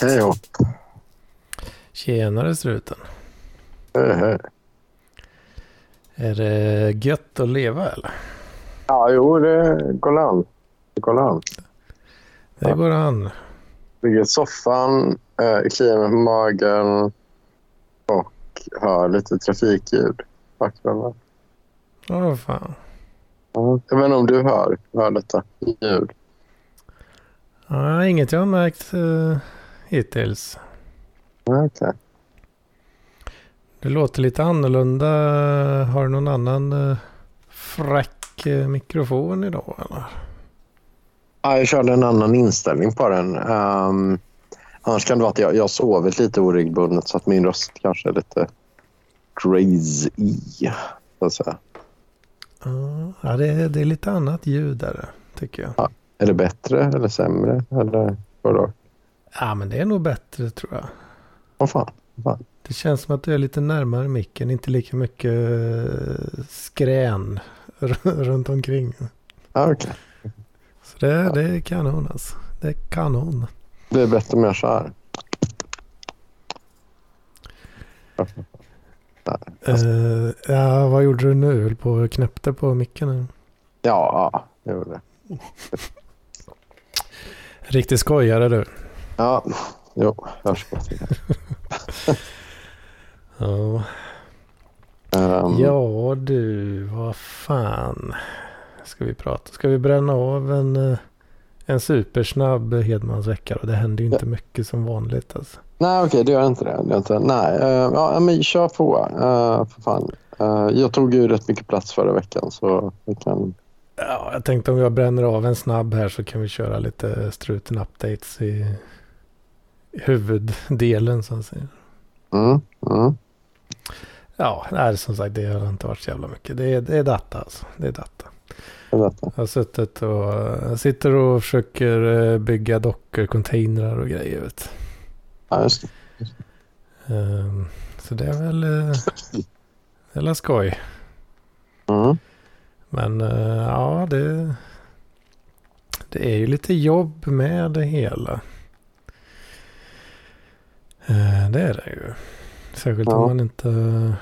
Hej hopp. Tjenare struten. Hej hej. Är det gött att leva eller? Ja, jo det går an. Det går an. Det går an. Ligger i soffan, eh, kliar mig på magen och hör lite trafikljud. Bakgrunden. Åh fan. Ja. Jag vet inte om du hör, hör detta ljud. Ja, inget jag har märkt uh, hittills. Okej. Det låter lite annorlunda. Har du någon annan uh, fräck uh, mikrofon idag eller? Ja, jag körde en annan inställning på den. Um, annars kan det vara att jag, jag har sovit lite oregelbundet så att min röst kanske är lite crazy. Så att säga. Ja, det är, det är lite annat ljud där tycker jag. Ja. Är det bättre eller sämre? Eller vadå? Ja, men det är nog bättre tror jag. Vad fan? Fan? Det känns som att du är lite närmare micken. Inte lika mycket eh, skrän runt omkring. Ja, okej. Så det, det är kanon alltså. Det är kanon. Det är bättre jag så här. Uh, ja, vad gjorde du nu? Höll på och knäppte på micken? eller? Ja, ja, det gjorde det. Riktigt skojare du. Ja, jo, till det. Ja. Um, ja du, vad fan ska vi prata? Ska vi bränna av en, eh, en supersnabb Hedmans vecka? Och det händer ju inte mycket som vanligt alltså. Nej, okej, det gör inte det. det gör inte. Nej, uh, ja, men kör på. Uh, för fan. Uh, jag tog ju rätt mycket plats förra veckan så vi kan... Ja, jag tänkte om jag bränner av en snabb här så kan vi köra lite struten updates i huvuddelen så att säga. Mm, mm. Ja, nej, som sagt det har inte varit så jävla mycket. Det är, det är data alltså. Det är data. Det är detta. Jag har suttit och sitter och försöker eh, bygga dockor, containrar och grejer. Vet. Ja, just det. Um, så det är väl, eh, det är skoj. Mm. Men eh, ja, det, det är ju lite jobb med det hela. Eh, det är det ju. Särskilt Ja. om man inte,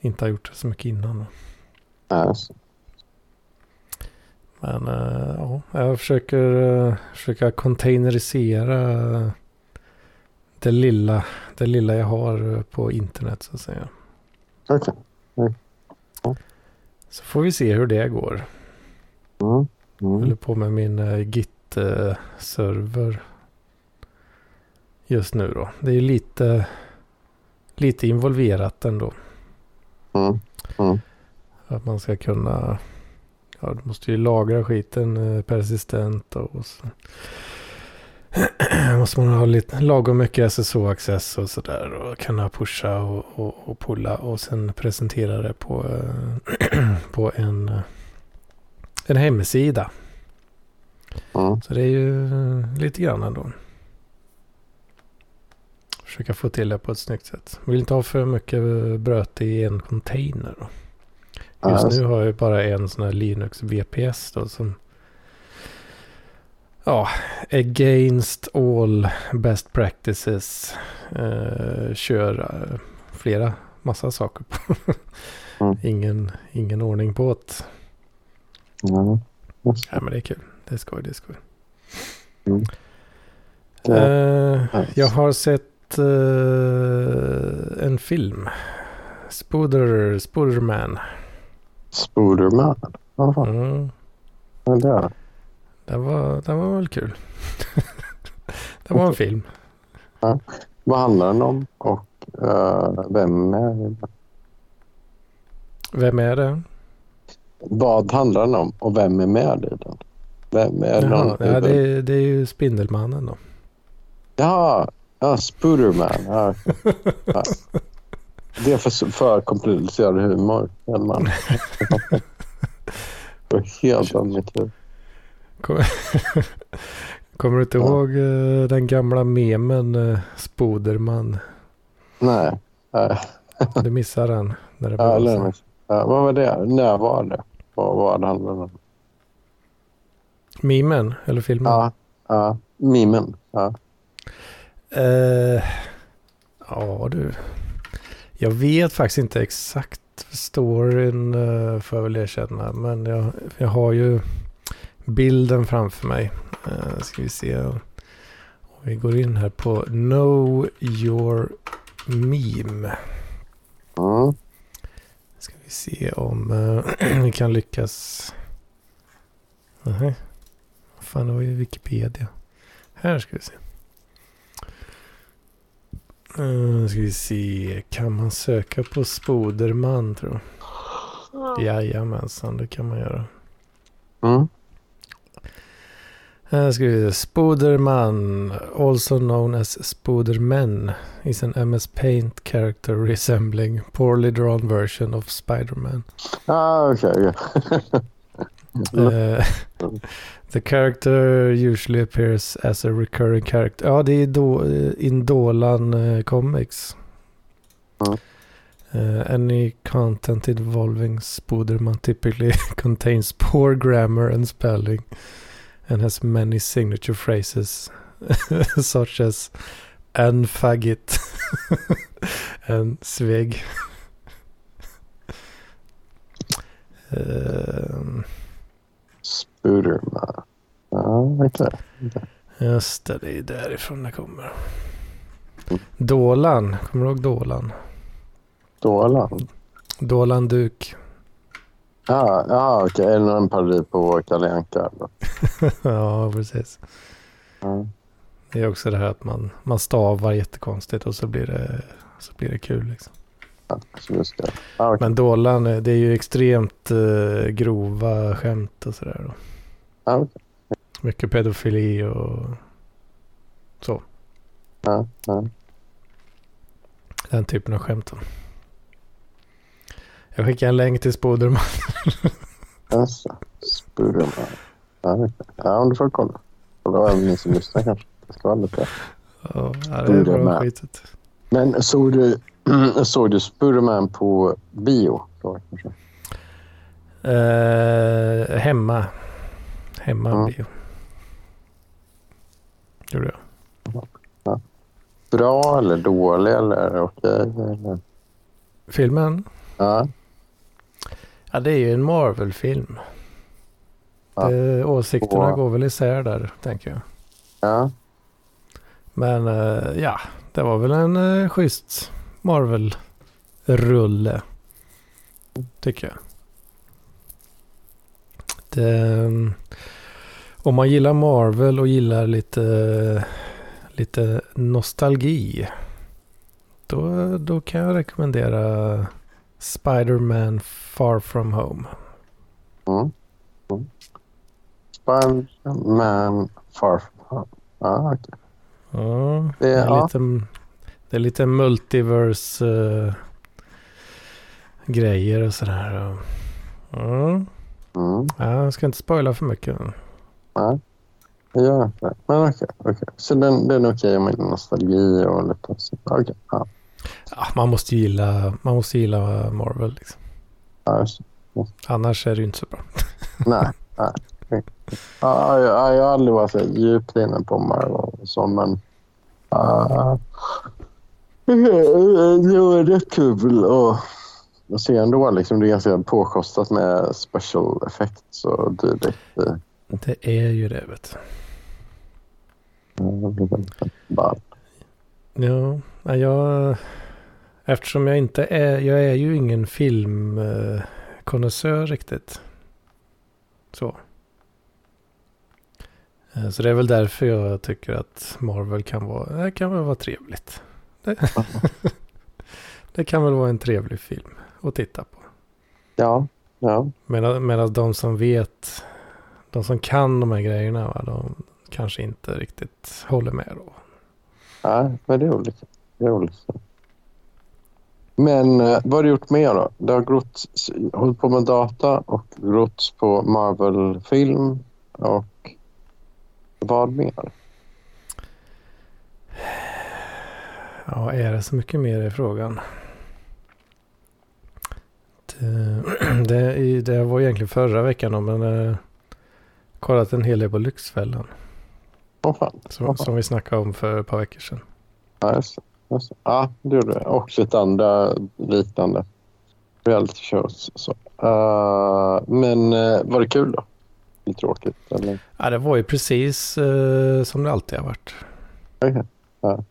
inte har gjort det så mycket innan. Det. Men eh, ja, jag försöker uh, försöka containerisera det lilla, det lilla jag har eh, på internet så att säga. Okej. Så får vi se hur det går. Mm. Jag Mm. håller på med min Git-server just nu då. Det är ju lite, lite involverat ändå. Mm. Mm. Att man ska kunna, ja du måste ju lagra skiten eh, persistent och så. måste man ha lite lagom mycket SSO-access och sådär och kunna pusha och, och, och pulla och sen presentera det på, eh, på en, en hemsida. Mm. Så det är ju eh, lite grann ändå. Försöka få till det på ett snyggt sätt. Vill inte ha för mycket bröte i en container. Då. Just just nu har jag bara en sån här Linux VPS då som Ja, against all best practices eh, kör eh, flera massa saker på. Mm. ingen, ingen ordning på det. Mm. Ja, men det är kul. Det är skoj, det är skoj. Mm. Ja. jag har sett eh, en film. Spooder, Spooderman. Spoderman. Vad fan Mm. är det? Den var, den var väl kul. det var en film. Vad handlar den om och eh, vem är det? Vem är det? Vad handlar den om och vem är med i den? Vem är Jaha, någon ja, det, är, det är ju Spindelmannen då. Ja, ja Spooderman. Ja. Ja. Det är för, för komplicerad humor. Hellman. Det var helt mitt huvud. Kom- Kommer du inte Ja. ihåg eh, den gamla memen uh, Spoderman? Nej. Du missar den. När det Ja, så. ja, vad var det? När var det? Vad var det handlade om? Memen eller filmen? Ja, ja. Mimen. Ja. Eh, ja du. Jag vet faktiskt inte exakt storyn uh, får jag väl erkänna. Men jag, jag har ju bilden framför mig. Uh, ska vi se. Om vi går in här på Know Your Meme. Mm. Ska vi se om uh, vi kan lyckas. Nej. Fan, det var ju Wikipedia. Här ska vi se. Uh, ska vi se. Kan man söka på Spoderman tror jag? Jajamensan, det kan man göra. Mm. Här ska vi se. Spoderman, also known as Spoderman, is an MS Paint character resembling poorly drawn version of Spider-Man. Ah, okej. okej. Uh, the character usually appears as a recurring character. Ja, det är do, uh, Indolan uh, Comics. Mm. Uh, any content involving Spoderman typically contains poor grammar and spelling and has many signature phrases such as en faggot and sveg. Um, Spooderman. Ja, okej. Just det, det är därifrån det kommer. Dålan, kommer du ihåg Dålan? Dålan. Dålan Duk. Ja, ja okej. Är det en parodi på Kalle Anka? eller? ja, precis. Ja. Det är också det här att man, man stavar jättekonstigt och så blir det, så blir det kul. Liksom. Ja. Ja, okej. Men Dålan, eh, det är ju extremt eh, grova skämt och sådär. Ja, okej. Mycket pedofili och så. Ja, ja. Den typen av skämt. då. Jag skickar en länk till Spoderman. Just det. Spooderman. Ja, ja, om du får kolla. Då även ni som lyssnar kanske. Det ska vara lite. Ja, det är bra Spoderman. skitet. Men såg du, såg du Spooderman på bio? Då? Eh, hemma. Hemma Ja. bio. Gjorde jag. Bra eller dålig eller okej? Eller? Filmen? Ja, Ja, det är ju en Marvel-film. Ja. Det- Åsikterna Och- går väl isär där, tänker jag. ja, Men eh, ja, det var väl en uh, schysst Marvel-rulle. Tycker jag. Det, mm, om man gillar Marvel och gillar lite, lite nostalgi. Då, då kan jag rekommendera Spider-Man Far From Home. Mm. Mm. Spiderman Far From Home. Ja, okej. Ja, Det- det, är ja. lite, det är lite multiverse eh, grejer och sådär. Mm. Mm. Ja, jag ska inte spoila för mycket. Nej, det gör inte det. Men okej. okej. Så den, den är okej med nostalgi och lite så. Okej. Ja, Ja, man måste gilla, man måste gilla Marvel. Liksom. ja, just det. Annars är det ju inte så bra. Nej. nej. Ja, jag, jag har aldrig varit så djupt inne på Marvel och så, men... Uh, det var rätt kul att se ändå. Liksom, det är ganska påkostat med special effects och dylikt. Det är ju det vet Ja, du. Ja, ja, jag... Eftersom jag inte är, jag är ju ingen filmkonnässör riktigt. Så. Eh, Så det är väl därför jag tycker att Marvel kan vara, det kan väl vara trevligt. Det, det kan väl vara en trevlig film att titta på. Ja, ja. Medan, medan de som vet, de som kan de här grejerna, va, de kanske inte riktigt håller med då. Nej, men det är olika. Det är olika. Men eh, vad har du gjort mer då? Du har grott, hållit på med data och grott på Marvel-film och vad mer? Ja, är det så mycket mer i frågan? Det, det, det var egentligen förra veckan då, men eh, kollat en hel del på Lyxfällan. Åh fan. Som, som vi snackade om för ett par veckor sedan. Ja, just. Just det. Ja, det gjorde det. Och lite andra liknande reality shows. Så. Uh, men uh, var det kul då? Lite tråkigt? Eller? Ja, det var ju precis uh, som det alltid har varit. Okay. Ja.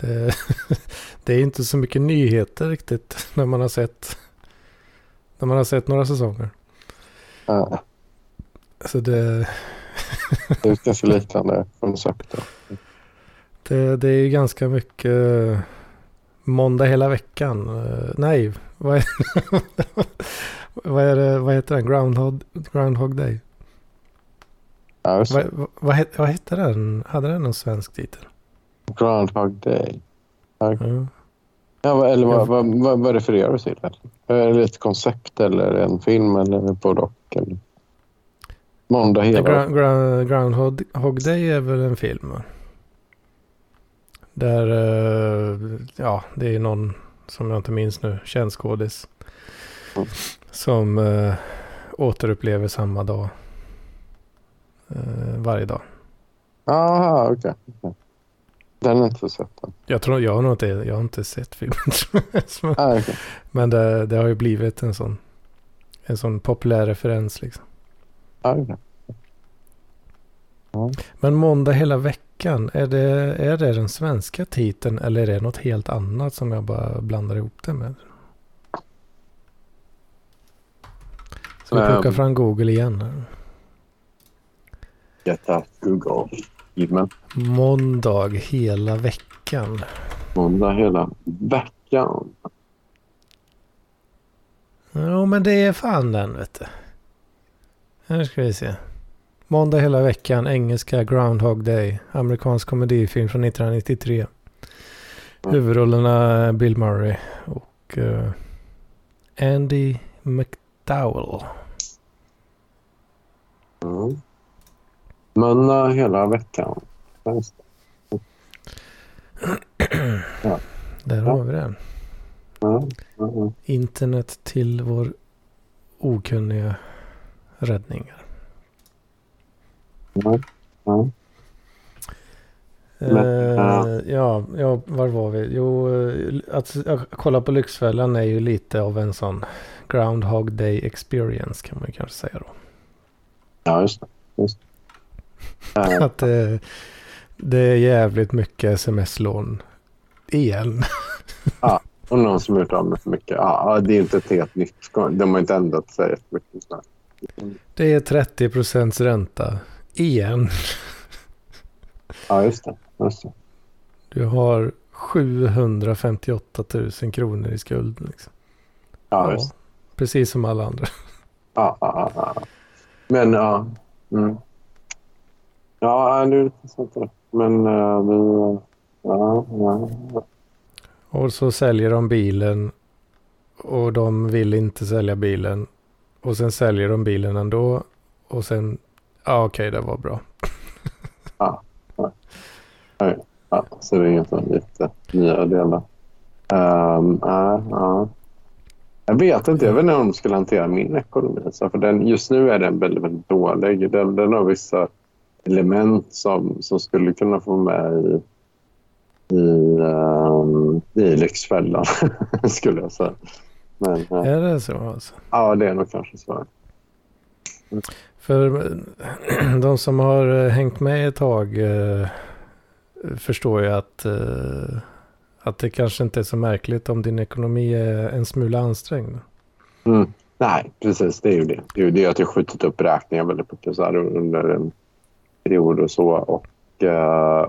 Det, det, är inte så mycket nyheter riktigt när man har sett, när man har sett några säsonger. Ja. Så det... det är ganska liknande koncept. Det, det är ju ganska mycket måndag hela veckan. Uh, nej, vad är, vad, är det, vad heter den? Groundhog, Groundhog Day? Ja, vad, vad, vad hette den? Hade den någon svensk titel? Groundhog Day. Ja. Mm. Ja, eller vad, vad, vad, vad refererar du till? Är det ett koncept eller en film eller både och? Eller? Måndag hela... Ground, ground, Groundhog Day är väl en film? Där, uh, ja, det är någon som jag inte minns nu, känd skådis. Mm. Som uh, återupplever samma dag. Uh, varje dag. Aha, okej. Okay. Den har inte sett den. Jag tror, jag har nog inte, jag har inte sett filmen. men ah, okay. men det, det, har ju blivit en sån, en sån populär referens liksom. Ah, okay. Mm. Men måndag hela veckan, är det, är det den svenska titeln eller är det något helt annat som jag bara blandar ihop det med? Ska vi plocka um, fram Google igen? Get that Google. Given. Måndag hela veckan. Måndag hela veckan. Ja men det är fan den vet du. Här ska vi se. Måndag hela veckan, engelska Groundhog Day. Amerikansk komedifilm från 1993. Mm. Huvudrollerna Bill Murray och uh, Andy McDowell. Mm. Måndag hela veckan. ja. Där har vi. Mm. Internet till vår okunniga räddningar. Mm. Mm. Uh, ja, ja, var var vi? Jo, eh, att, att kolla på Lyxfällan är ju lite av en sån Groundhog Day experience kan man ju kanske säga då. Ja, just det. Just det. Uh. att det, det är jävligt mycket sms-lån igen. ja, och någon som har gjort av med för mycket. Ja, det är inte ett helt nytt. De har inte ändrat sig jättemycket. Det är 30 procents ränta igen. Ja, just det. Just det. Du har 758 000 kronor i skuld. Liksom. Ja, ja Precis som alla andra. Ja, ja, ja. Men ja. Mm. Ja, det är lite sånt där. Men uh, vi... Ja, ja. Och så säljer de bilen och de vill inte sälja bilen. Och sen säljer de bilen ändå. Och sen Ja, okej, okay, det var bra. ja, ja. ja, så det är egentligen lite nya delar. Um, uh, uh. Jag vet inte, jag vet inte hur de skulle hantera min ekonomi. Så för den, just nu är den väldigt, väldigt dålig. Den, den har vissa element som, som skulle kunna få med i, i, um, i Lyxfällan, skulle jag säga. Men, uh, är det så? Alltså? Ja, det är nog kanske så. Mm. För de som har eh, hängt med ett tag eh, förstår ju att, eh, att det kanske inte är så märkligt om din ekonomi är en smula ansträngd. Mm. Nej, precis. Det är ju det. Det är ju det att jag skjutit upp räkningar väldigt mycket så här under en period och så. Och,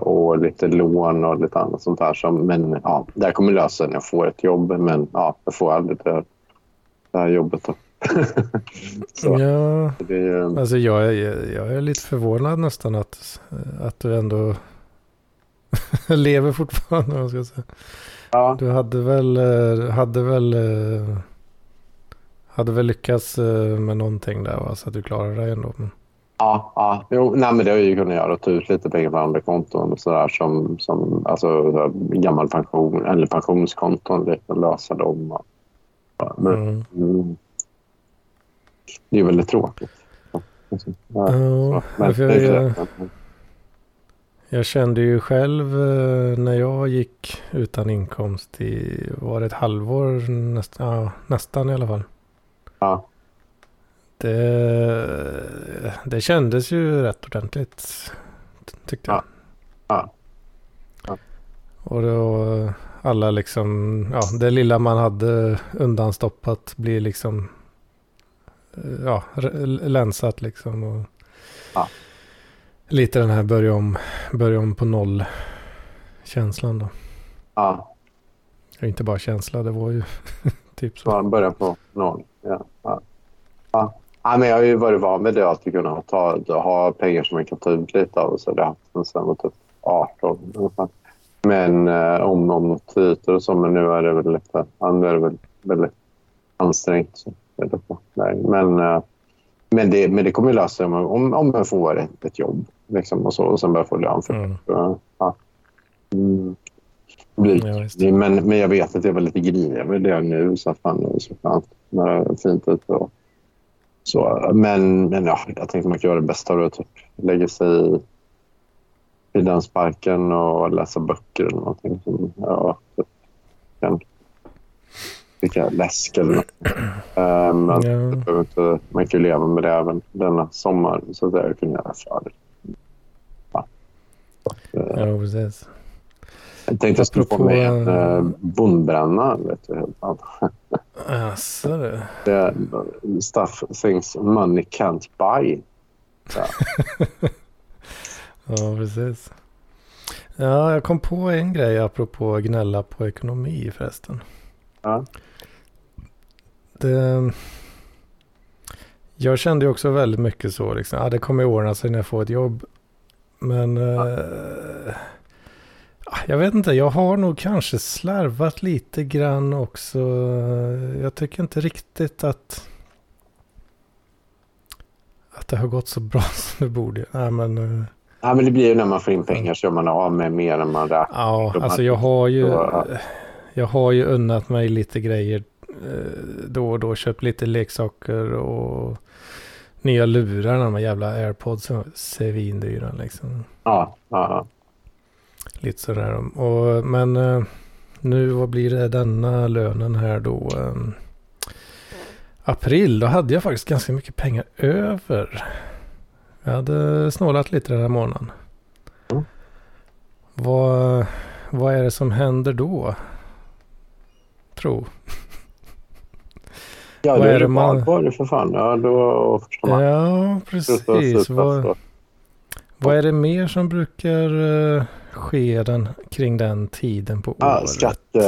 och lite lån och lite annat sånt här. Som, men ja, det här kommer lösa när jag får ett jobb. Men ja, jag får aldrig det, det här jobbet. Då. så, ja, det, alltså jag är, jag är lite förvånad nästan att, att du ändå lever fortfarande. Jag ska säga. Ja. Du hade väl, hade väl, hade väl lyckats med någonting där va? så att du klarade dig ändå. Ja, ja. Jo, nej, men det har jag ju kunnat göra. Ta ut lite pengar på andra konton och sådär som, som alltså, gammal pension eller pensionskonton. Lite, lösa dem. Men, mm. Mm, det är väldigt tråkigt. Ja, men, jag, Jag kände ju själv eh, när jag gick utan inkomst i, var det ett halvår näst, ja, nästan i alla fall. Ja. Det, det kändes ju rätt ordentligt tyckte jag. Ja. Ja. Och då alla liksom, ja det lilla man hade undanstoppat blir liksom ja, länsat liksom. Och Ja. Lite den här börja om, börja om på noll känslan då. Ja. Inte bara känsla, det var ju typ så. Han börjar på noll. Ja. Ja. Ja. Ja, men jag har ju varit van med det alltid kunna ta, ha pengar som man kan ta ut lite av. Så det har jag jag var typ 18 ungefär. Men eh, om, om ytor och så. Men nu är det väl lite, ja, nu är det väl väldigt ansträngt. Så men, eh, men, det, men det kommer ju lösa sig om, om, om jag får ett, ett jobb. Liksom, och, så, och sen börjar få lön för Mm. Ja. Mm. Blir Ja, men, men jag vet att jag var lite grinig över det nu. Så att fan, det är fint ute. Och, så, men, men ja, jag tänkte man kan göra det bästa av det. Typ. Lägga sig i, i den sparken och läsa böcker eller någonting. Som, ja, typ, kan dricka läsk eller något. Eh, men Ja. jag behöver inte, man kan ju leva med det även denna sommar. Så det jag kunde göra för det. Ja. Ja, precis. jag tänkte jag skulle få med en eh, bondbränna. Vet du, helt. Jaså du. Det är stuff things money can't buy. Ja. Ja, precis. Ja, jag kom på en grej apropå gnälla på ekonomi förresten. Ja. Det, jag kände ju också väldigt mycket så liksom. Ja, det kommer ordna sig när jag får ett jobb. Men eh, ah, jag vet inte, jag har nog kanske slarvat lite grann också. Jag tycker inte riktigt att att det har gått så bra som det borde. Nej, men, eh, ja, men det blir ju när man får in pengar så gör man av med mer än man räknar. Ja, alltså jag har ju, Ja. jag har ju unnat mig lite grejer eh, då och då. Köpt lite leksaker och nya lurar, de här jävla airpods som är svindyra liksom. Ja, ja, Lite sådär. Och, men eh, nu, vad blir det denna lönen här då? eh, april, då hade jag faktiskt ganska mycket pengar över. Jag hade snålat lite den här månaden. Mm. Vad, vad är det som händer då? Tro. ja. Vad är det man- det för fan. Ja, då. Ja, Sluta, precis. sluta, Vad, vad är det mer som brukar uh, ske den, kring den tiden på Ja, året? skatte...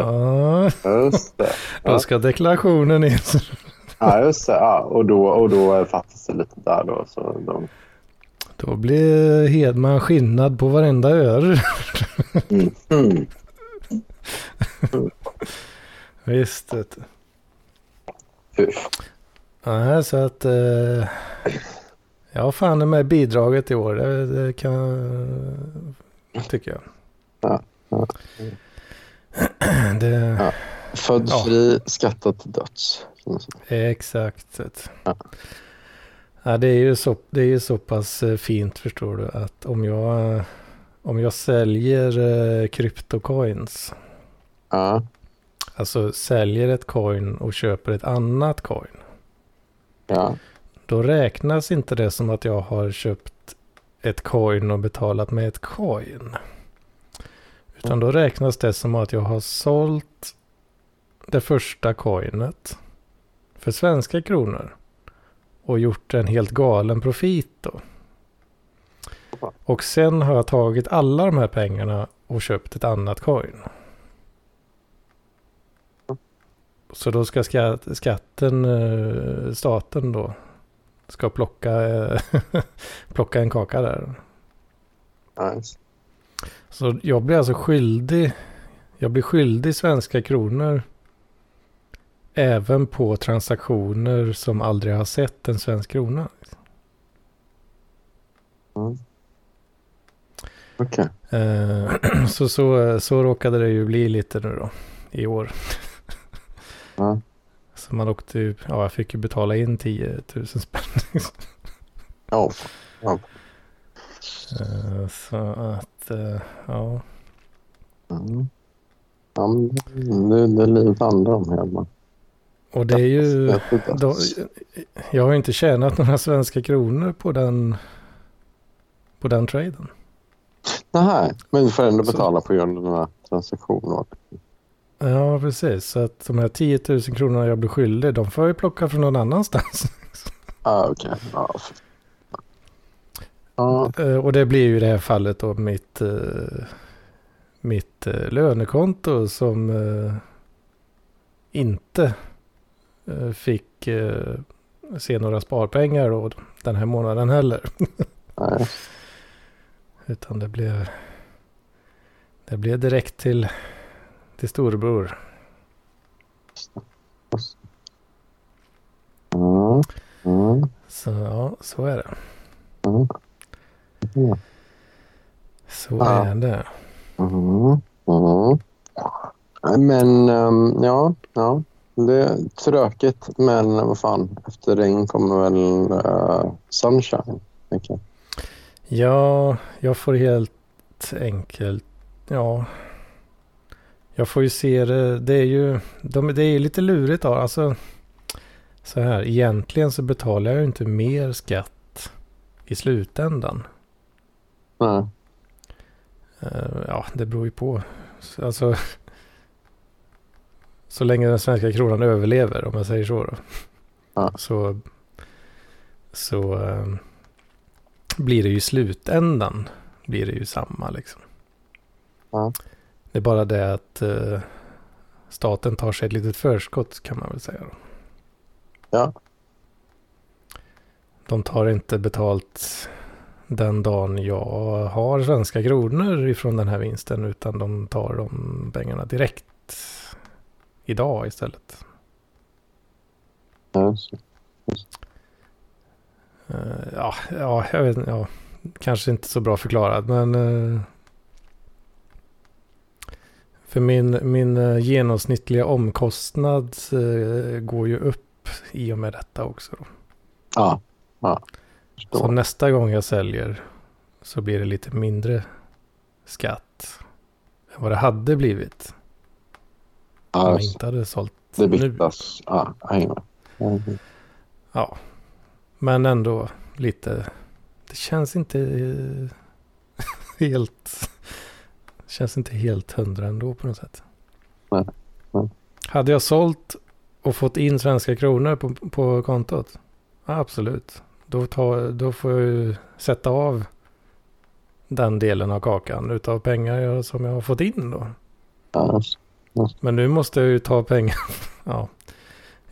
Ja, Just det. då ska deklarationen in. Ja, just det. Ja, och, då, och då fattas det lite där då. Så de... Då blir Hedman skinnad på varenda öre. mm. Mm. Visst. du. Fy. Nej, så att... Uh, ja, fan med bidraget i år. Det, det kan... Tycker jag. Ja, ja. Det, Ja. Född Ja. fri, skattad till döds. Exakt. Ja. Ja, det, är ju så, det är ju så pass eh, fint förstår du att om jag, om jag säljer eh, kryptocoins, Ja, alltså säljer ett coin och köper ett annat coin, ja då räknas inte det som att jag har köpt ett coin och betalat med ett coin. Utan då räknas det som att jag har sålt det första coinet för svenska kronor och gjort en helt galen profit då. Och sen har jag tagit alla de här pengarna och köpt ett annat coin. Så då ska skatten, eh, staten då, ska plocka, plocka en kaka där. Nice. Så jag blir alltså skyldig, jag blir skyldig svenska kronor även på transaktioner som aldrig har sett en svensk krona. Mm. Okej. Eh, så, så, så råkade det ju bli lite nu då i år. Ja. Så man åkte ju, ja jag fick ju betala in 10 000 spänn. Ja. ja. Eh, Så att, eh, ja. Mm. Ja, det, det är livet handlar om hemma. Och det är ju... Då, jag har ju inte tjänat några svenska kronor på den, på den traden. Nähä, men du får ändå Så- betala på grund av den här transaktionen. Ja, precis. Så att de här 10 000 kronorna jag blir skyldig, de får jag ju plocka från någon annanstans. Ah, okej. F- ja, Eh, Och det blir ju i det här fallet då mitt, eh, mitt eh, lönekonto som eh, inte fick se några sparpengar då den här månaden heller. nej. Utan det blev, det blev direkt till, till storebror. Mm. Mm. Så ja, så är det. Mm. Så Ja. är det. Men ehm, ja, ja, det är tråkigt. Men vad fan, efter regn kommer väl uh, sunshine. tänker jag. Ja, jag får helt enkelt, ja. Jag får ju se det, det är ju, de, det är lite lurigt då. Alltså, så här, egentligen så betalar jag ju inte mer skatt i slutändan. Eh, ja, det beror ju på. Så- Alltså, så länge den svenska kronan överlever, om jag säger så då. Ja. Så, så eh, blir det ju i slutändan, blir det ju samma liksom. Ja. Det är bara det att eh, staten tar sig ett litet förskott kan man väl säga. Då. Ja. De tar inte betalt den dagen jag har svenska kronor ifrån den här vinsten utan de tar de pengarna direkt idag istället. Eh, ja, ja, jag vet ja, kanske inte så bra förklarat men eh, för min, min eh, genomsnittliga omkostnad eh, går ju upp i och med detta också. Då. ja. ja. Så nästa gång jag säljer så blir det lite mindre skatt än vad det hade blivit om Ja, jag inte hade sålt det nu. viktas. Ja. Mm. Ja, men ändå lite. Det känns inte eh, helt. Känns inte helt hundra ändå på något sätt. Nej, nej. Hade jag sålt och fått in svenska kronor på, på kontot? Ja, absolut. Då, tar, då får jag ju sätta av den delen av kakan utav pengar jag, som jag har fått in då. Ja, Men nu måste jag ju ta pengar. ja,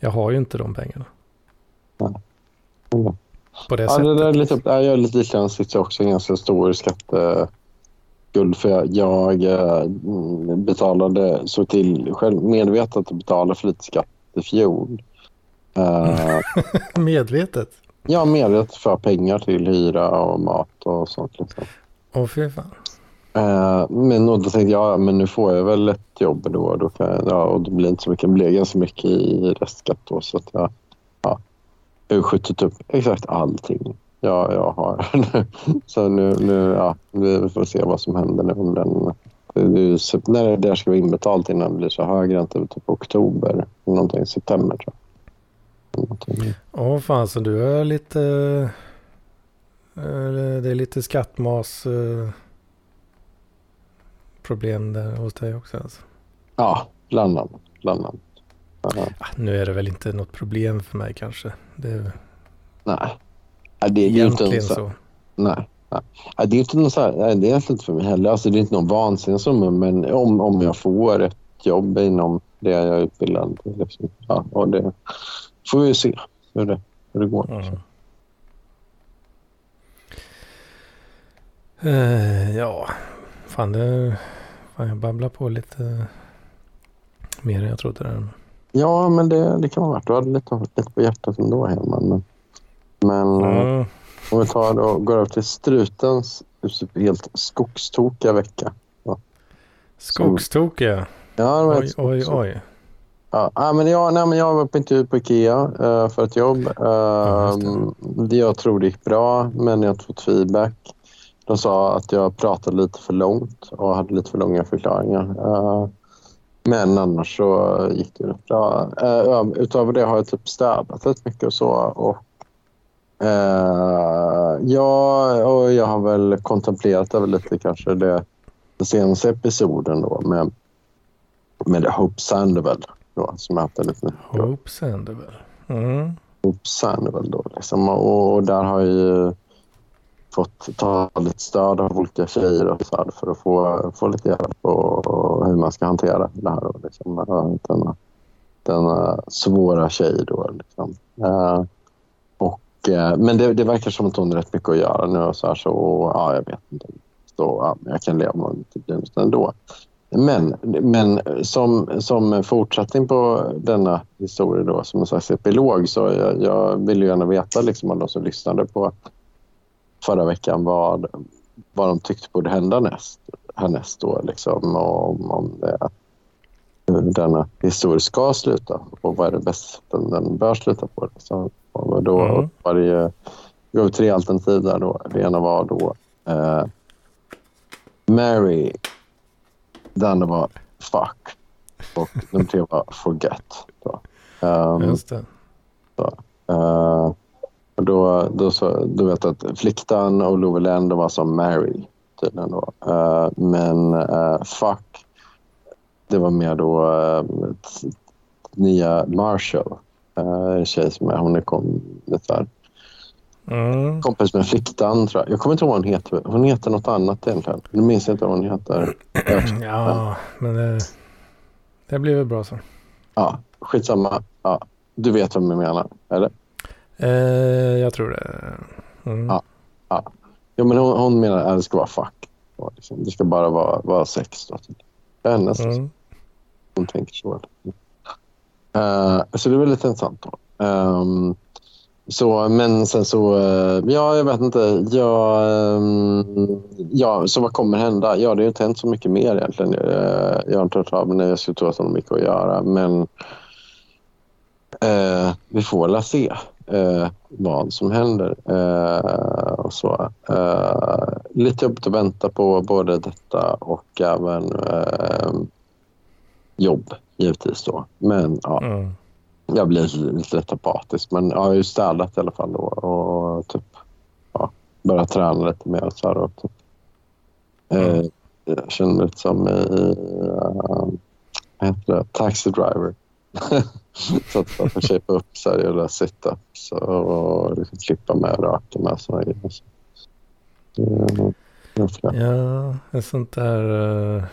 jag har ju inte de pengarna. Mm. På det Ja, sättet. det där är lite, ja, jag är lite känsligt också en ganska stor skatteskuld för jag, jag eh, betalade, så till själv medvetet att betala för lite skatt i fjol. Uh, Medvetet. jag medvetet för pengar till hyra och mat och sånt. Liksom. Åh fy fan. Eh, men då tänkte jag, ja, men nu får jag väl ett jobb då, då jag, ja, och det blir inte så mycket, det blir ganska mycket i restskatt då så att jag, ja, jag har skjutit upp exakt allting jag, jag har. så nu, nu, ja, vi får se vad som händer nu om den, det när det ska vara inbetalt innan det blir så hög ränta, typ oktober, någonting, september tror jag. Åh fan, så du är lite... Det är lite skattmas eh, problem där hos dig också alltså. Ja, bland annat. Bland annat. Ja, Ah, nu är det väl inte något problem för mig kanske. Det är nej. Ja, det är inte egentligen en så. så. Nej. nej. Det är inte någon så här, nej, det är egentligen inte för mig heller. Alltså, det är inte någon vansinnig summa, men om, om jag får ett jobb inom det jag är utbildad. Liksom. Ja, och det får vi se hur det, hur det går. Mm. Eh, ja, fan det... Fan jag babblar på lite mer än jag trodde. Där. Ja, men det, det kan vara värt. Du hade lite, lite på hjärtat ändå, Herman. Men, men eh, Mm. om vi tar då, går över till strutens helt skogstokiga vecka. Skogstokiga. Ja, det var Oj, oj, oj. Ja, nej, men jag, nej, men jag var på intervju på Ikea eh, för ett jobb. Ja, Uh, just det. Jag tror det gick bra, men jag fått feedback. De sa att jag pratade lite för långt och hade lite för långa förklaringar. Uh, men annars så gick det rätt bra. Uh, utöver det har jag typ städat rätt mycket och så. Och, uh, ja, och jag har väl kontemplerat över lite kanske det, senaste episoden då med, med Hope Sandoval då, som jag haft lite mycket. Hope Sandoval. Mm. Hope Sandoval då liksom. Och, och där har jag ju fått ta lite stöd av olika tjejer och så här, för att få, få lite hjälp och, hur man ska hantera det här. Och liksom, denna, denna svåra tjej. Då, liksom. Uh, Eh, men det, det verkar som att hon har rätt mycket att göra nu. Och så, här, så ja, jag vet inte. Så, ja, jag kan leva med det ändå. Men, men som, som fortsättning på denna historia, då, som en slags epilog, så jag, jag vill gärna veta liksom, av de som lyssnade på förra veckan vad, vad de tyckte borde hända näst, härnäst. Då, liksom, om, om det, hur denna historia ska sluta och vad är det bästa den bör sluta på. Liksom. Och då mm. var det ju, gav tre alternativ där. Då. Det ena var då eh, Mary. Det andra var fuck. Och nummer tre var forget. Då. Um, Just det. Så, uh, och då, då, så, då vet jag att Fliktan och Love Land var som Mary tydligen då. Uh, men uh, Fuck, det var mer då uh, nya Marshall. Uh, tjej som är, hon är kom, lite här, mm. kompis med Fliktan tror jag. Jag kommer inte ihåg vad hon heter. Hon heter något annat egentligen. Nu minns jag inte vad hon heter. ja, men det, det blir väl bra så. Ja, skitsamma. Ja, du vet vem jag menar, eller? Eh, jag tror det. Mm. Ja, ja. Jo, men hon, hon menar att det ska vara fuck. Liksom. Det ska bara vara, vara sex. Då, typ. Hennes. Mm. Hon tänker så. Uh, så det var lite intressant. Då. Um, så, men sen så, uh, ja jag vet inte. Ja, um, ehm, ja, så vad kommer hända? Ja, det har inte hänt så mycket mer egentligen. Uh, jag har inte hört av mig. Jag skulle tro att de har mycket att göra. Men vi får väl se vad som händer. Och så. Lite jobbigt att vänta på både detta och även jobb givetvis. Då. Men ja, mm. jag blir lite, lätt apatisk. Men jag har ju städat i alla fall då, och typ ja, börjat träna lite mer. Så här, och, typ, eh, mm. jag känner lite som i uh, det? Taxi Driver. så att man får shapea upp sig och göra situps och liksom klippa med röka med sådana grejer. Så, ja, ett sånt där, uh,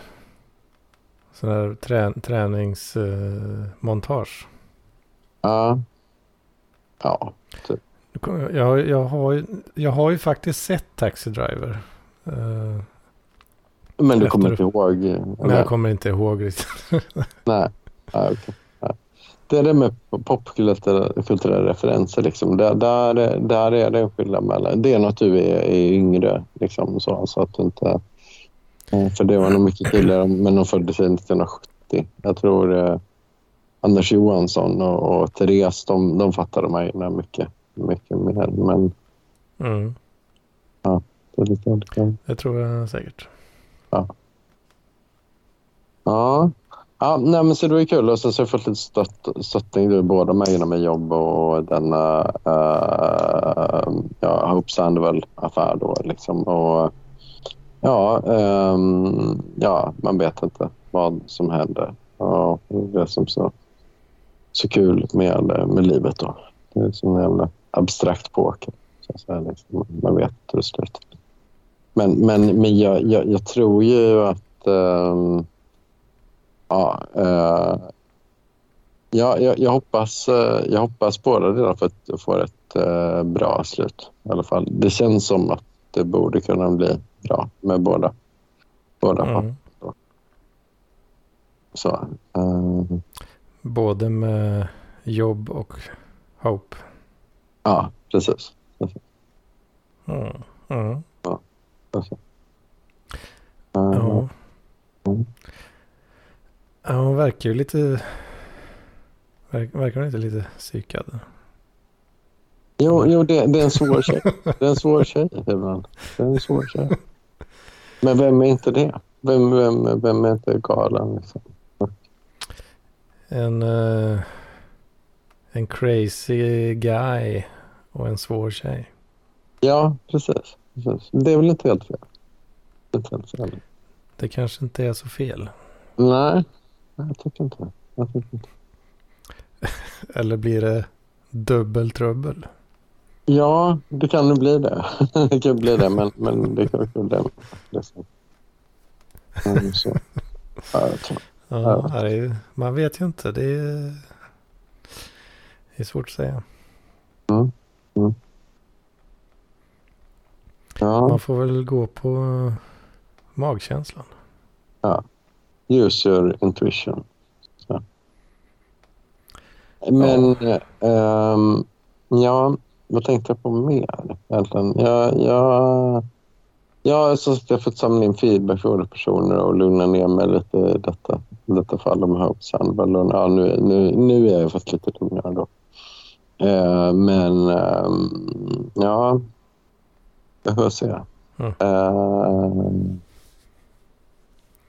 sån där trä, träningsmontage. Uh, ja. Ja, typ. Jag, jag, har, jag har ju faktiskt sett Taxi Driver. Uh, men du kommer inte ihåg? Men jag kommer inte ihåg riktigt. Nej, ah, okay det är det med popkulturella referenser. Liksom. Där, där, där är det en skillnad mellan... Det är något du är, är yngre. Liksom, så, så att du inte, eh, för det var nog mycket killar, men de föddes 1970. Jag tror eh, Anders Johansson och, och Therese, de, de fattade mig mycket, mycket mer. Men mm. ja, det är lite olika. Det tror jag säkert. Ja. Ja, Ja, nej, men så det var kul. Och sen så har jag fått lite stött, stöttning i båda mig genom min jobb och denna uh, ja, Hope Sandoval-affär. Då, liksom. och, ja, um, ja, man vet inte vad som händer. Ja, det är som så, så kul med, med livet. Då. Det är som en jävla abstrakt poker. Så att liksom. Man vet hur det slutar. Men, men, men jag, jag, jag tror ju att um, Ja, uh, ja jag, jag, hoppas, eh, jag hoppas båda delar för att få ett uh, bra slut. I alla fall. Det känns som att det borde kunna bli bra med båda. båda mm. Så, eh. Både med jobb och hope. Ja, precis. precis. Mm. Mm. Ja, precis. ja. Mm. Ja, hon verkar ju lite... Verkar hon inte lite psykad? Jo, jo det, det är en svår tjej. Det är en svår tjej ibland. Det är en svår tjej. Men vem är inte det? Vem, vem, vem är inte galen? Liksom? En, eh, en crazy guy och en svår tjej. Ja, precis. precis. Det är väl inte helt fel. Inte helt fel. Det kanske inte är så fel. Nej, jag tycker inte. Jag tycker inte. Eller blir det dubbeltrubbel? Ja, det kan nog bli det. det kan bli det, men, men det kan också bli det. Mm, så. Ja. Ja, det ju- man vet ju inte. Det är, det är svårt att säga. Mm. Mm. Ja, Man får väl gå på magkänslan. use your intuition. Så. Men, ehm, ja, vad tänkte jag på mer egentligen? Jag, jag, jag, så jag har fått samla in feedback från olika personer och lugna ner mig lite i detta, detta fall om Hope Sandwell. Och, ja, nu, nu, nu är jag fast lite lugnare då. Eh, men, ehm, ja, jag får se. Mm. Eh,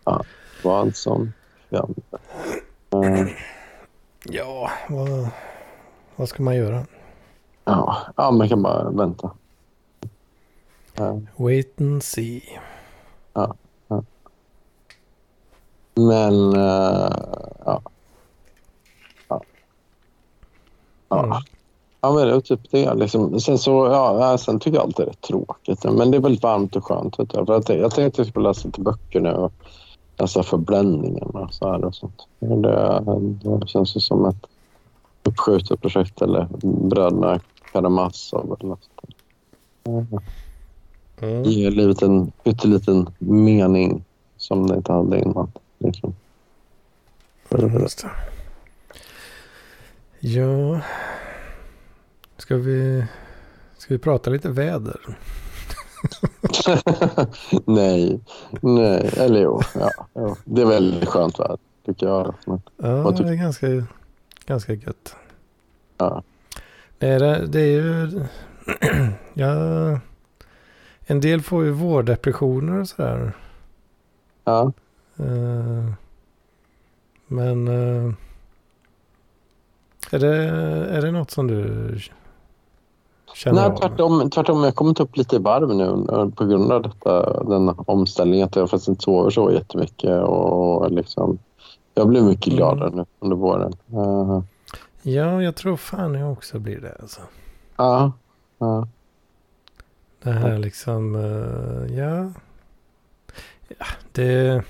ja, som händer. Eh, Ja, vad, vad ska man göra? Ja, ja, man kan bara vänta. Eh, Wait and see. Men, eh, ja. Ja. Ja. Mm. Ja, men det är typ det. Liksom. Sen, så, ja, ja, sen tycker jag alltid det är tråkigt. Men det är väldigt varmt och skönt. Vet jag. För att jag, jag tänkte att jag skulle läsa lite böcker nu och läsa förbländningen och så här och sånt. Det, det känns ju som ett uppskjutet projekt eller bröderna Karamazov eller något. Mm. Mm. Ge livet en pytteliten mening som det inte hade innan. Liksom. Det. Ja. Ska vi, ska vi prata lite väder? nej, nej, eller jo, ja, jo. Det är väldigt skönt väder tycker jag. Men, Ja, det är ganska, ganska gött. ja. Det är, det är ju... ja, en del får ju vårdepressioner och sådär. Ja. Eh, Men eh, är, det, är det något som du känner Nej, av? tvärtom, tvärtom. Jag har kommit upp lite i varv nu eh, på grund av detta, denna omställning. Att jag faktiskt inte sover så jättemycket. Och liksom, jag blir mycket Mm. gladare nu under våren. Eh, Ja, jag tror fan jag också blir det. Alltså. Ja, ja, Det här liksom, eh, ja. ja det,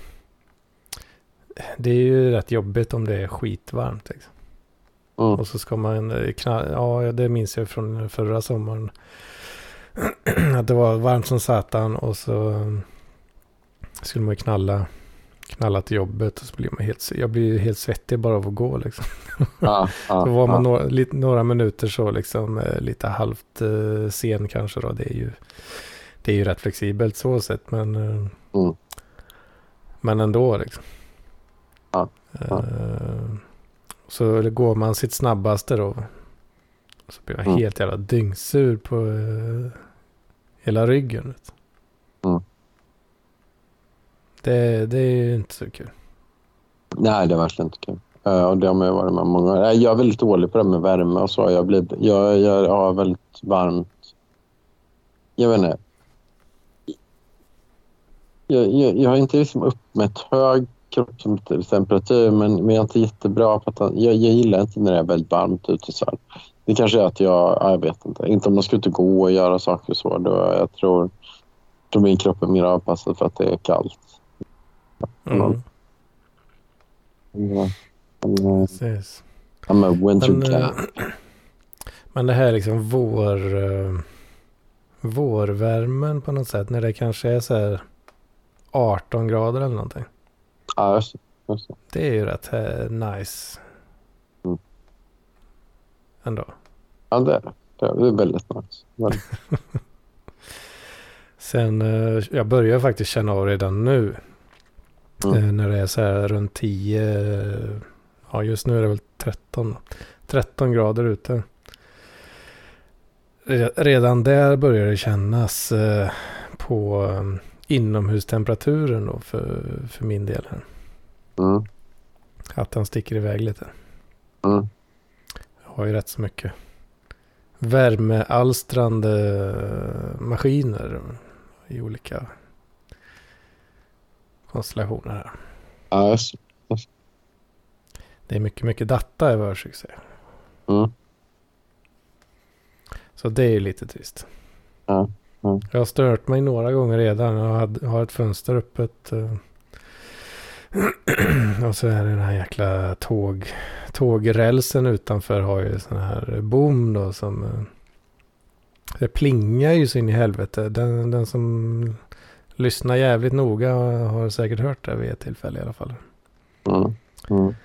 det är ju rätt jobbigt om det är skitvarmt. Liksom. mm, Och så ska man eh, knalla, ja det minns jag från förra sommaren. Att det var varmt som satan och så skulle man knalla, knalla till jobbet och så blir man helt, jag blir helt svettig bara av att gå liksom. ja, ja, Så var man ja. några, lite, några minuter så liksom eh, lite halvt eh, sen kanske då. Det är ju, det är ju rätt flexibelt så sett men, eh, Mm. men ändå liksom. Eh, så går man sitt snabbaste då. Så blir man Mm. helt jävla dyngsur på eh, hela ryggen. Du. Mm. Det, det är ju inte så kul. Nej, det är verkligen inte kul. Eh, och det har man ju varit med många gånger. Jag är väldigt dålig på det med värme och så. Jag, blir, jag, jag har väldigt varmt... Jag vet inte. Jag, jag, jag har inte liksom uppmätt hög kroppstemperatur men, men jag är inte jättebra på att... Jag, jag gillar inte när det är väldigt varmt ute. Så här. Det kanske är att jag... Jag vet inte. Inte om man ska ut och gå och göra saker och så. Då, jag tror, tror min kropp är mer avpassad för att det är kallt. Mm. Mm. Men, men, Precis. I'm a winter Men, eh, cat. Men det här liksom vår... eh, vårvärmen på något sätt. När det kanske är så här 18 grader eller någonting. Ja, just det. Just det. Det är ju rätt eh, nice. Mm. Ändå. Ja, det är det. Det är, väldigt nice. Väldigt. Sen, eh, jag börjar faktiskt känna av redan nu. Mm. Eh, när det är så här runt 10. eh, Ja, just nu är det väl 13. 13 grader ute. re- redan där börjar det kännas eh, på eh, inomhustemperaturen då för, för min del. Här. Mm. Att han sticker iväg lite. Mm. Jag har ju rätt så mycket värmealstrande maskiner i olika konstellationer här. Ja, just det. Är mycket, mycket data i världssuccé. Mm. Så det är ju lite trist. Ja, ja. Jag har stört mig några gånger redan. Jag hade- har ett fönster öppet. eh, Och så är det den här jäkla tåg, tågrälsen utanför har ju sån här bom då som... eh, Det plingar ju så in i helvete. Den, den som lyssnar jävligt noga har säkert hört det vid ett tillfälle i alla fall. Mm. Mm.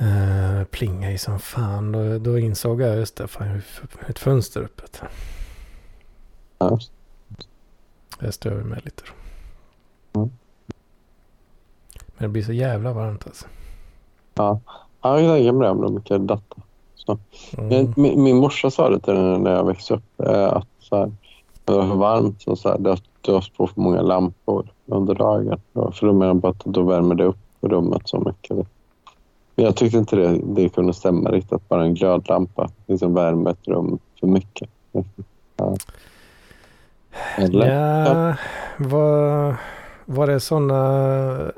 Uh, plingar ju som fan. Då, då insåg jag just det. Fan, jag ett fönster öppet. Ja, Det stör mig lite. Då. Mm. Men det blir så jävla varmt alltså. Ja, jag kan tänka mig det. om det mycket data. Så. Mm. Min, min, morsa sa det till när jag växte upp. Eh, att så här, det var för varmt. Så så här, det det var på för många lampor under dagen. För då menar bara att då värmer det upp rummet så mycket. Men jag tyckte inte det, det kunde stämma riktigt. Att bara en glödlampa liksom värmer ett rum för mycket. Ja. Eller? Ja, var, var det sådana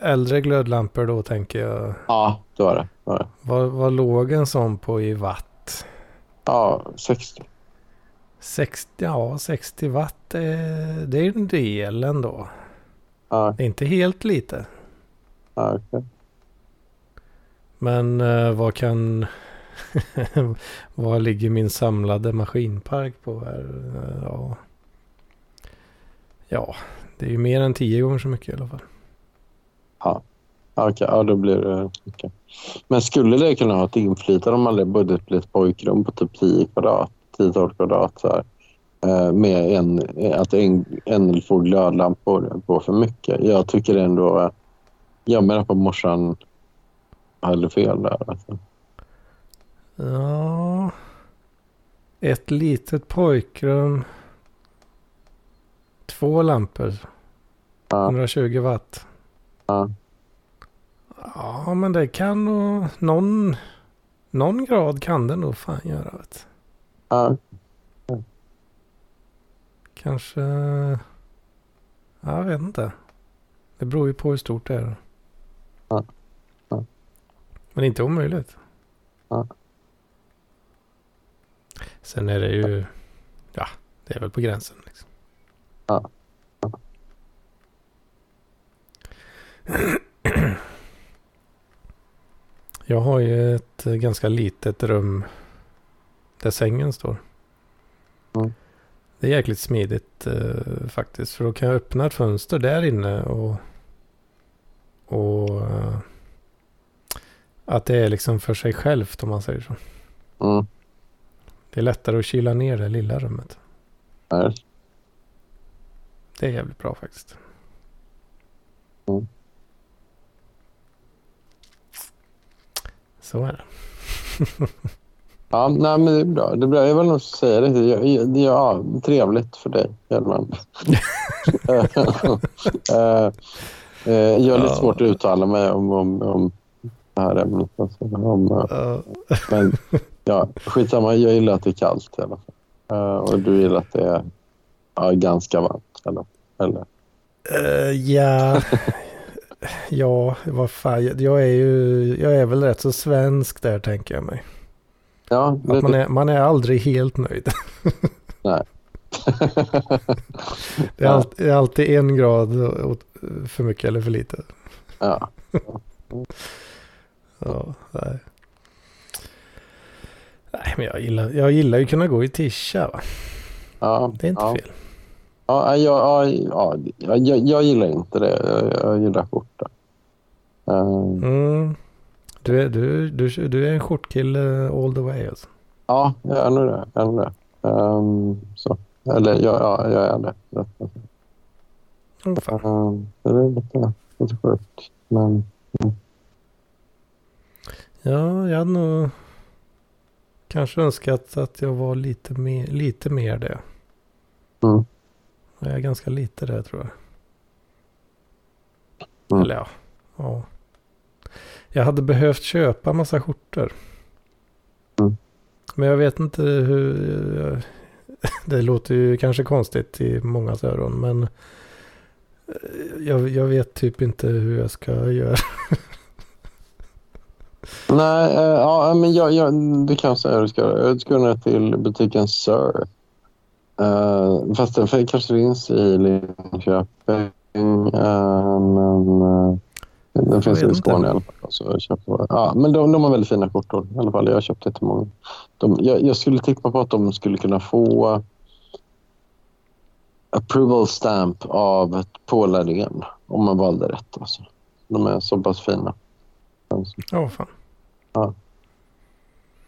äldre glödlampor då tänker jag? Ja, det var det. det, var det. Vad, vad låg en sån på i watt? Ja, 60. 60, ja, 60 watt, eh, det är en del ändå. Ja, Det är inte helt lite. ja, okej. Men eh, vad kan... vad ligger min samlade maskinpark på här? Eh, Ja. ja, det är ju mer än tio gånger så mycket i alla fall. Ja, okej. Ja, då blir det mycket. Men skulle det kunna ha ett inflytande om man hade budget blir ett pojkrum på typ 10 kvadrat, 10-12 kvadrat så här, eh, med en, att en, en eller två glödlampor går för mycket. Jag tycker ändå... eh, Jag menar på morsan hade fel där. Alltså. Ja. Ett litet pojkrum. Två lampor. Ja, 120 watt. ja, Ja, men det kan nog... Någon, någon grad kan det nog fan göra. Vet. Ja, Kanske... Ja, jag vet inte. Det beror ju på hur stort det är. Ja. Ja. Men inte omöjligt. Ja. Sen är det ju... Ja, det är väl på gränsen. Liksom. Ja. Jag har ju ett eh, ganska litet rum där sängen står. Mm. Det är jäkligt smidigt eh, faktiskt. För då kan jag öppna ett fönster där inne och... Och... eh, att det är liksom för sig självt om man säger så. mm, Det är lättare att kyla ner det lilla rummet. ja, Det är jävligt bra faktiskt. Mm. Så är det. Ja, nej, men det är bra. Det är bra. Jag vill nog säga det. Jag, ja, trevligt för dig, Hjelman. Eh, eh, jag har lite Ja. svårt att uttala mig om, om, om det här ämnet. Alltså, om, eh, Ja. men ja, skitsamma. Jag gillar att det är kallt i alla fall. Och du gillar att det är ja, ganska varmt. Eller? eller? Eh, ja. ja, vad fan. Jag är ju, jag är väl rätt så svensk där tänker jag mig. Ja, det, Att man är, man är aldrig helt nöjd. Nej. Det är, det är alltid en grad för mycket eller för lite. ja. Ja, nej. Nej, men jag gillar, jag gillar ju att kunna gå i tischa va. Ja, Det är inte ja. fel. Ja, jag, ja, ja, jag, jag gillar inte det. Jag, jag gillar skjorta. Eh, Mm. Du, är, du, du, du är en skjortkille all the way alltså. Ja, jag är nog det. Jag är det. Ehm, så. Eller ja, ja, jag är det. Ungefär. Um, det är lite, lite sjukt. Men Ja, jag hade nog... kanske önskat att jag var lite mer, lite mer det. Mm. Jag är ganska lite det tror jag. Mm. Eller ja, ja. Jag hade behövt köpa massa skjortor. Mm. Men jag vet inte hur... Det låter ju kanske konstigt i många öron men eh, jag, jag vet typ inte hur jag ska göra. Nej, eh, ja, men jag, jag, det kan jag säga hur du ska göra. Du ska ner till butiken Sir. Uh, fast den kanske finns i Linköping. Uh, men uh, den finns i Skåne i alla fall. Så köp, ja, men de, de har väldigt fina skjortor i alla fall. Jag har köpt inte många. De, jag, jag skulle tippa på att de skulle kunna få approval stamp av Paul Arén om man valde rätt. Alltså. De är så pass fina. Åh fan.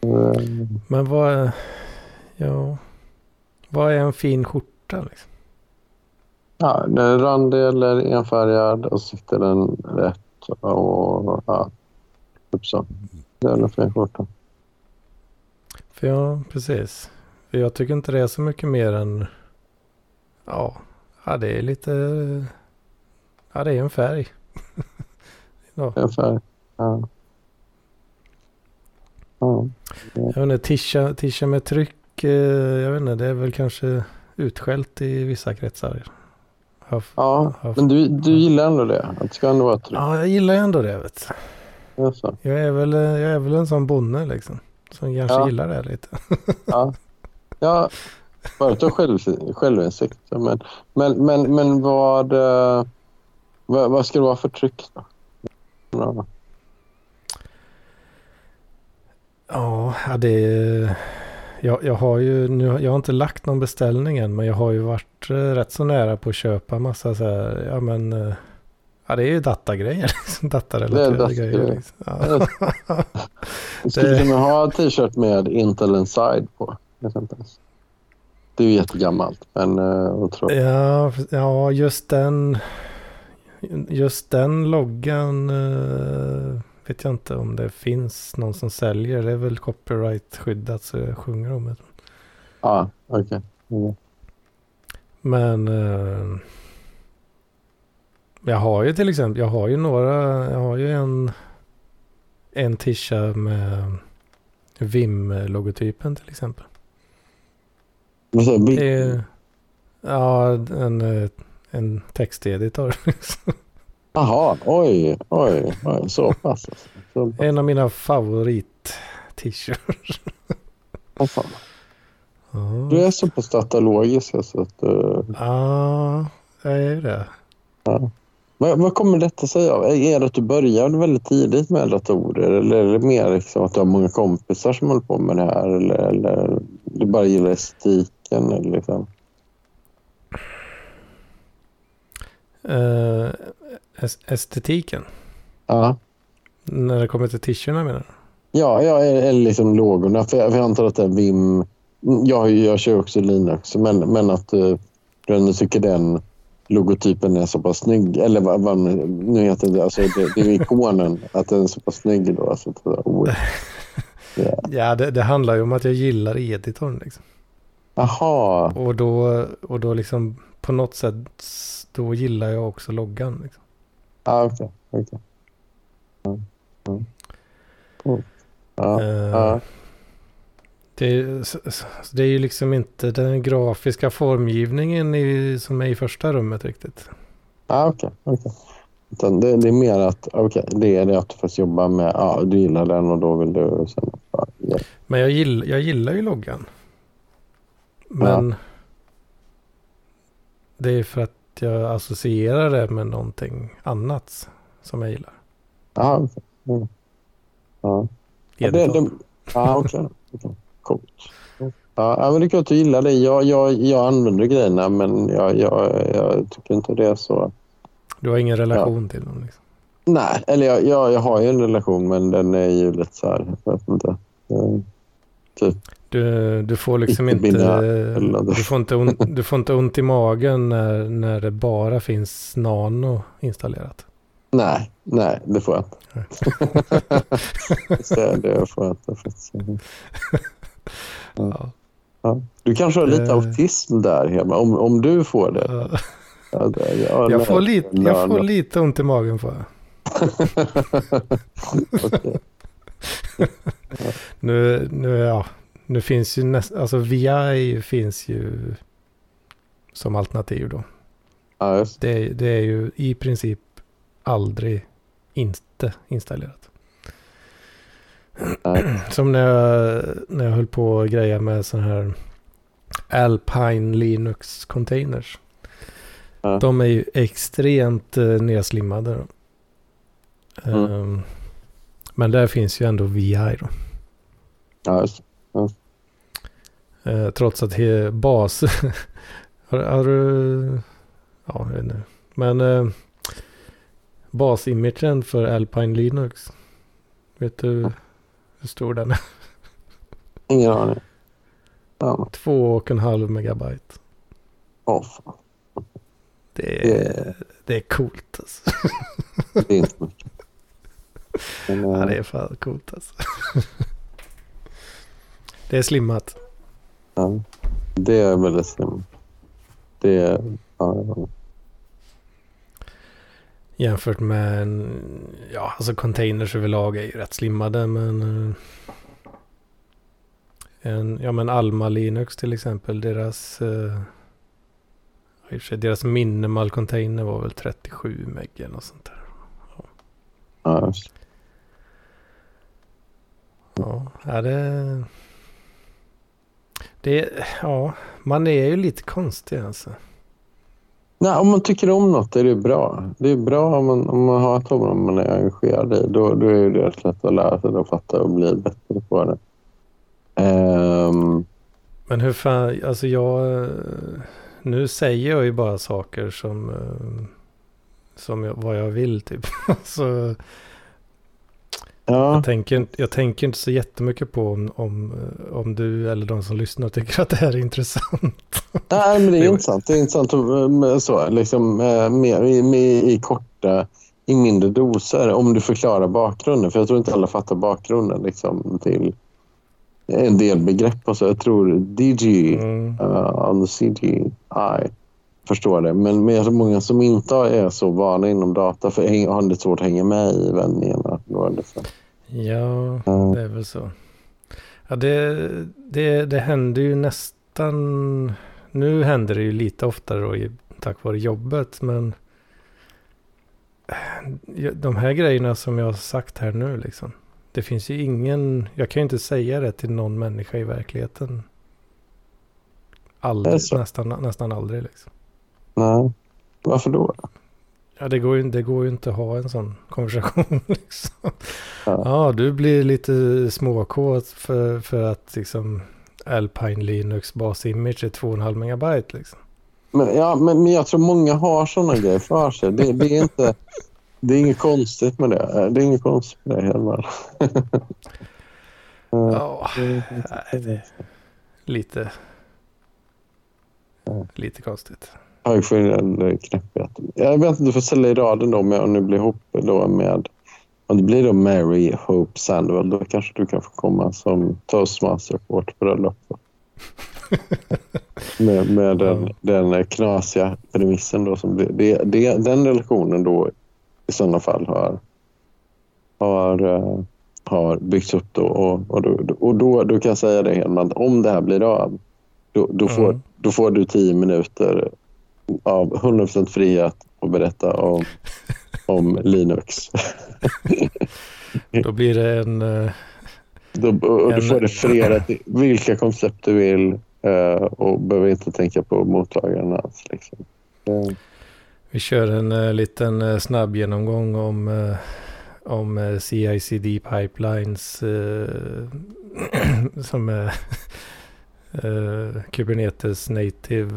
eh, Men vad. Ja. Vad är en fin skjorta liksom? Ja, den är randig eller enfärgad och sitter den rätt. Och, ja, typ så. Det är en fin skjorta. För ja, precis. Jag tycker inte det är så mycket mer än... Ja, ja det är lite... Ja, det är en färg. ja. En färg. Ja. Ja. Jag vet inte, tisha, tisha med tryck. Eh, jag vet inte, det är väl kanske utskällt i vissa kretsar. Har- ja, har- men du, du gillar ändå det? Att det ska ändå vara tryggt? Ja, jag gillar ändå det. Vet du. Jag, är väl, jag är väl en sån bonde liksom. Som kanske Ja. gillar det lite. Ja. ja, bara har själv, självinsikt. Men, men, men, men vad, eh, vad, vad ska det vara för tryck då? Ja, det är... Jag, jag har ju, nu, jag har inte lagt någon beställning än, men jag har ju varit eh, rätt så nära på att köpa massa så här, ja men, eh, ja det är ju datagrejer, liksom, datarelaterade grejer. Liksom. Ja. Du skulle kunna ha t-shirt med Intel Inside på. exempelvis. Det är ju jättegammalt, men uh, otroligt. ja, ja, just den, just den loggan eh, vet jag inte om det finns någon som säljer. Det är väl copyright-skyddat så jag sjunger om det. Ja, okej. Mm. Men eh, jag har ju till exempel, jag har ju några, jag har ju en, en tisha med Vim-logotypen till exempel. Vad säger du? Ja, en, eh, en texteditor. Jaha, oj, oj, oj, så pass. Så pass. en av mina favorit-t-shirts. Åh, fan. Ja, Du är så pass datalogisk alltså att... Uh, Ja, jag är ju det. vad, vad kommer detta sig av? Är det att du började väldigt tidigt med datorer eller är det mer liksom att du har många kompisar som håller på med det här eller, eller du bara gillar estetiken? Eller liksom? Eh, es- estetiken. Ja. När det kommer till t-shirtarna menar du? Ja, ja eller liksom lågorna. För jag, för jag antar att det är Vim... Jag, jag kör också Linux, men, men att uh, du ändå tycker den logotypen är så pass snygg. Eller vad, vad nu heter det. Alltså, det, det är ikonen, att den är så pass snygg. Då, alltså, att, oh, ja. Ja, det, det handlar ju om att jag gillar editorn liksom. Jaha, Och då, och då liksom på något sätt, då gillar jag också loggan. Liksom. Ah, okej. okej. Ja. Ja. Cool. Ja. Eh, Ja. det, det är ju liksom inte den grafiska formgivningen i, som är i första rummet riktigt. Ah, okej. okej. Utan Det, det är mer att okej, det är det att du faktiskt jobbar med, ja, du gillar den och då vill du sen, ja, ja. Men jag, gill, jag gillar ju loggan. Men det är för att jag associerar det med någonting annat som jag gillar. Okej. Mm. Ja. Ja, det, det, ja, okej. Coolt. Ja, ja, men det är klart du gillar det. Jag, jag, jag använder grejerna men jag, jag, jag tycker inte det är så... Du har ingen relation till dem liksom. Nej, eller jag, jag, jag har ju en relation men den är ju lite så här, jag vet inte. Eh, Typ, Du, du får liksom Inte inte, du får inte, ont, du får inte ont i magen när, när det bara finns nano installerat. nej, nej, det får jag inte. Så det får jag inte faktiskt. Ja. Ja. Du kanske har lite Eh. autism där hemma, om, om du får det. Ja. Ja, det- ja, Jag, får lite, jag får lite ont i magen får jag. Nu, nu, ja, nu finns ju nästan, alltså VI finns ju som alternativ då. Ja, just. Det, det är ju i princip aldrig inte installerat. Nej. Som när jag, när jag höll på och greja med sån här Alpine Linux containers. Ja. De är ju extremt eh, nedslimmade. Då. Mm. Ehm, men där finns ju ändå VI då. Ja, just. Eh, trots att he, bas... har, har du... Ja, jag vet inte. Men eh, basimagen för Alpine Linux. Vet du hur stor den är? Ingen aning. Ja, Två och en halv megabyte. åh, fan. Det är, Det- det är coolt alltså. Det är inte mycket. Men, Ja, det är fan coolt alltså. det är slimmat. ja, det är väldigt slim. Det är... Ja, ja. Jämfört med ja alltså containers överlag är ju rätt slimmade men eh, en, ja men Alma Linux till exempel deras eh, i och för sig, deras minimal container var väl 37 meg eller något sånt där. ja. Ja, ja det, det, ja man är ju lite konstig alltså. Nej, om man tycker om något är det bra. Det är bra om man, om man har ett område man är engagerad i. Då, då är det rätt lätt att lära sig att fatta och bli bättre på det. Ehm, Men hur fan, alltså jag, nu säger jag ju bara saker som, eh, som jag, vad jag vill typ. så ja, jag, tänker, jag tänker inte så jättemycket på om, om, eh, om du eller de som lyssnar tycker att det här är intressant. Nej, men det är intressant. Det är intressant med så, liksom, eh, mer, i, med, i korta, i mindre doser, om du förklarar bakgrunden. För jag tror inte alla fattar bakgrunden liksom, till en del begrepp. Och så. Jag tror DG, Mm. uh, CGI, förstår det. Men, men jag tror många som inte är så vana inom data för har lite svårt att hänga med i vändningarna. Det så. Ja, det är väl så. Ja, det, det, det händer ju nästan... Nu händer det ju lite oftare då tack vare jobbet, men... De här grejerna som jag har sagt här nu liksom. Det finns ju ingen... Jag kan ju inte säga det till någon människa i verkligheten. Aldrig, nästan, nästan aldrig liksom. Nej. Varför då? Ja, det går, ju, det går ju inte att ha en sån konversation liksom. Ja. Ja, du blir lite småkåt för, för att liksom Alpine Linux basimage är 2,5 megabyte liksom. Men, ja, men, men jag tror många har såna grejer för sig. Det, det, är inte, det är inget konstigt med det. Det är inget konstigt med det, Helmar. Ja. Ja, det lite, lite konstigt. Högskillnad knäpphet. Jag vet inte, du får ställa i raden då med, om du blir ihop då med... Om det blir då Mary Hope Sandwell, då kanske du kan få komma som toastmaster på vårt bröllop. med med den, den knasiga premissen då. Som det, det, det, den relationen då i sådana fall har, har, eh, har byggts upp då. Och, och, då, och då, då kan jag säga det Hedman, om det här blir av, då, då, får, Mm. då får du tio minuter av 100% frihet att berätta om, om Linux. Då blir det en... eh, Då, och du En- får referera till vilka koncept du vill eh, och behöver inte tänka på mottagaren alls. Liksom. Eh, Vi kör en uh, liten snabb genomgång om, om CICD pipelines som är Kubernetes native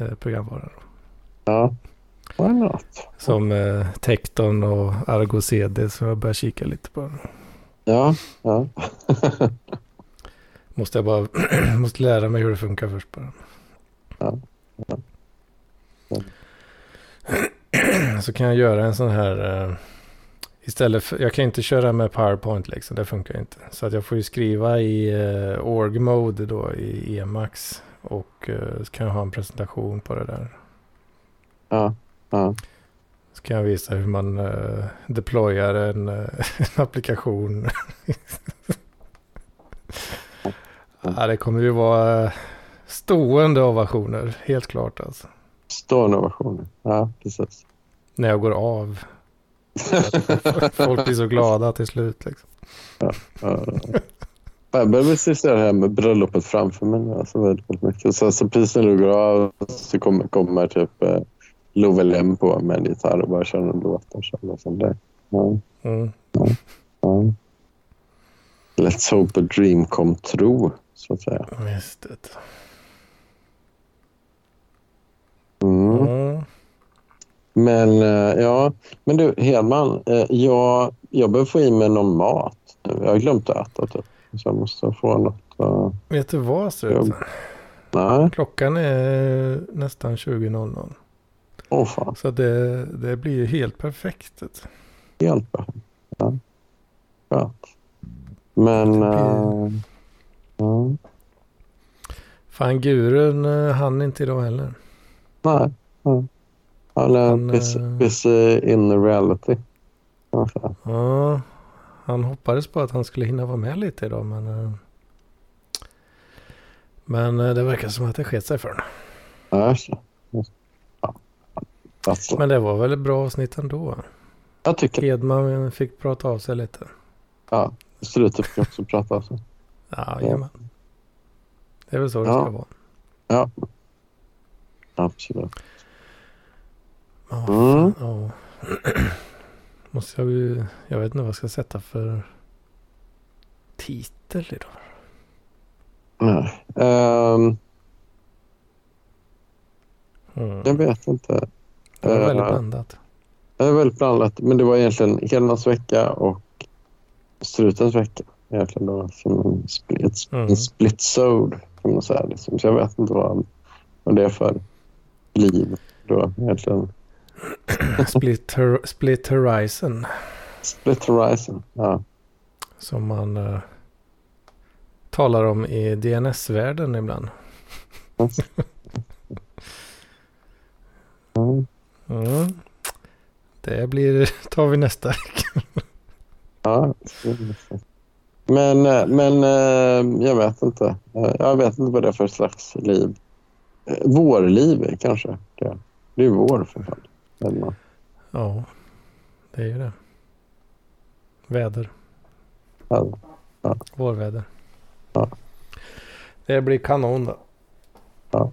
uh, uh, programvara. Ja, why not? Som uh, Tekton och Argo CD som jag börjar kika lite på. Ja, ja. Måste jag bara måste lära mig hur det funkar först bara. Ja, ja. Ja. Så kan jag göra en sån här uh, Istället för, jag kan inte köra med PowerPoint liksom, det funkar inte. Så att jag får ju skriva i uh, org mode då i Emacs. Och uh, så kan jag ha en presentation på det där. Ja, ja. Så kan jag visa hur man uh, deployar en, uh, en applikation. ja, det kommer ju vara stående ovationer, helt klart alltså. Stående ovationer, ja precis. När jag går av. Folk blir så glada till slut. Liksom. Ja, ja. Jag börjar se det här med bröllopet framför mig. Alltså väldigt, mycket. Så, så precis när du går av så kommer, kommer typ eh, Love på med en gitarr och bara kör en låt. Och kör sånt där. Ja. Mm. Ja. Ja. Let's hope a dream come true, så att säga. Just det. Mm. Mm. Men eh, ja, men du Hedman, eh, jag, jag behöver få i mig någon mat. Jag har glömt att äta typ. Så jag måste få något. Uh, Vet du vad Struten? Nej. Klockan är nästan 20.00. Åh oh, fan. Så det, det blir helt perfekt. Helt perfekt. Ja. ja. Men... Uh, uh. Fan, gurun uh, hann inte idag heller. Nej. nej. Han är han, busy, busy in reality. Ja, han hoppades på att han skulle hinna vara med lite idag men... Eh, men eh, det verkar som att det sket sig för honom. Ja, ja. Men det var väl ett bra avsnitt ändå? Jag tycker Edman fick prata av sig lite. Ja, Strutet fick också prata av sig. Ja, ja. Det är väl så det ja. ska vara. Ja, absolut. Ja, mm. Måste jag ju... Jag vet inte vad jag ska sätta för titel idag. Nej. Um, mm. Jag vet inte. Det var väldigt uh, blandat. Det var väldigt blandat. Men det var egentligen Hedmans vecka och Strutens vecka. Egentligen då, som en split, mm. en split sode kan man säga. Liksom. Så jag vet inte vad, vad det är för liv då egentligen. Split, her Split Horizon. Split Horizon, ja. Som man uh, talar om i DNS-världen ibland. mm. Mm. Det blir, tar vi nästa vecka. ja, men, eh, men eh, jag vet inte. Jag vet inte vad det är för slags liv. Vårliv kanske. Det, är vår för fan. Hemma. Ja, det är ju det. Väder. Ja. ja. Vårväder. Ja. Det blir kanon då. Ja.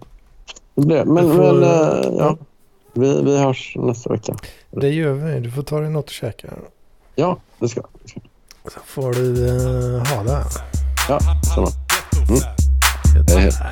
Det men, får, men äh, ja. Vi, vi hörs nästa vecka. Det gör vi. Du får ta dig något att käka. Ja, det ska jag. Så får du uh, ha det. Ja, samma. Mm. Hej, hej.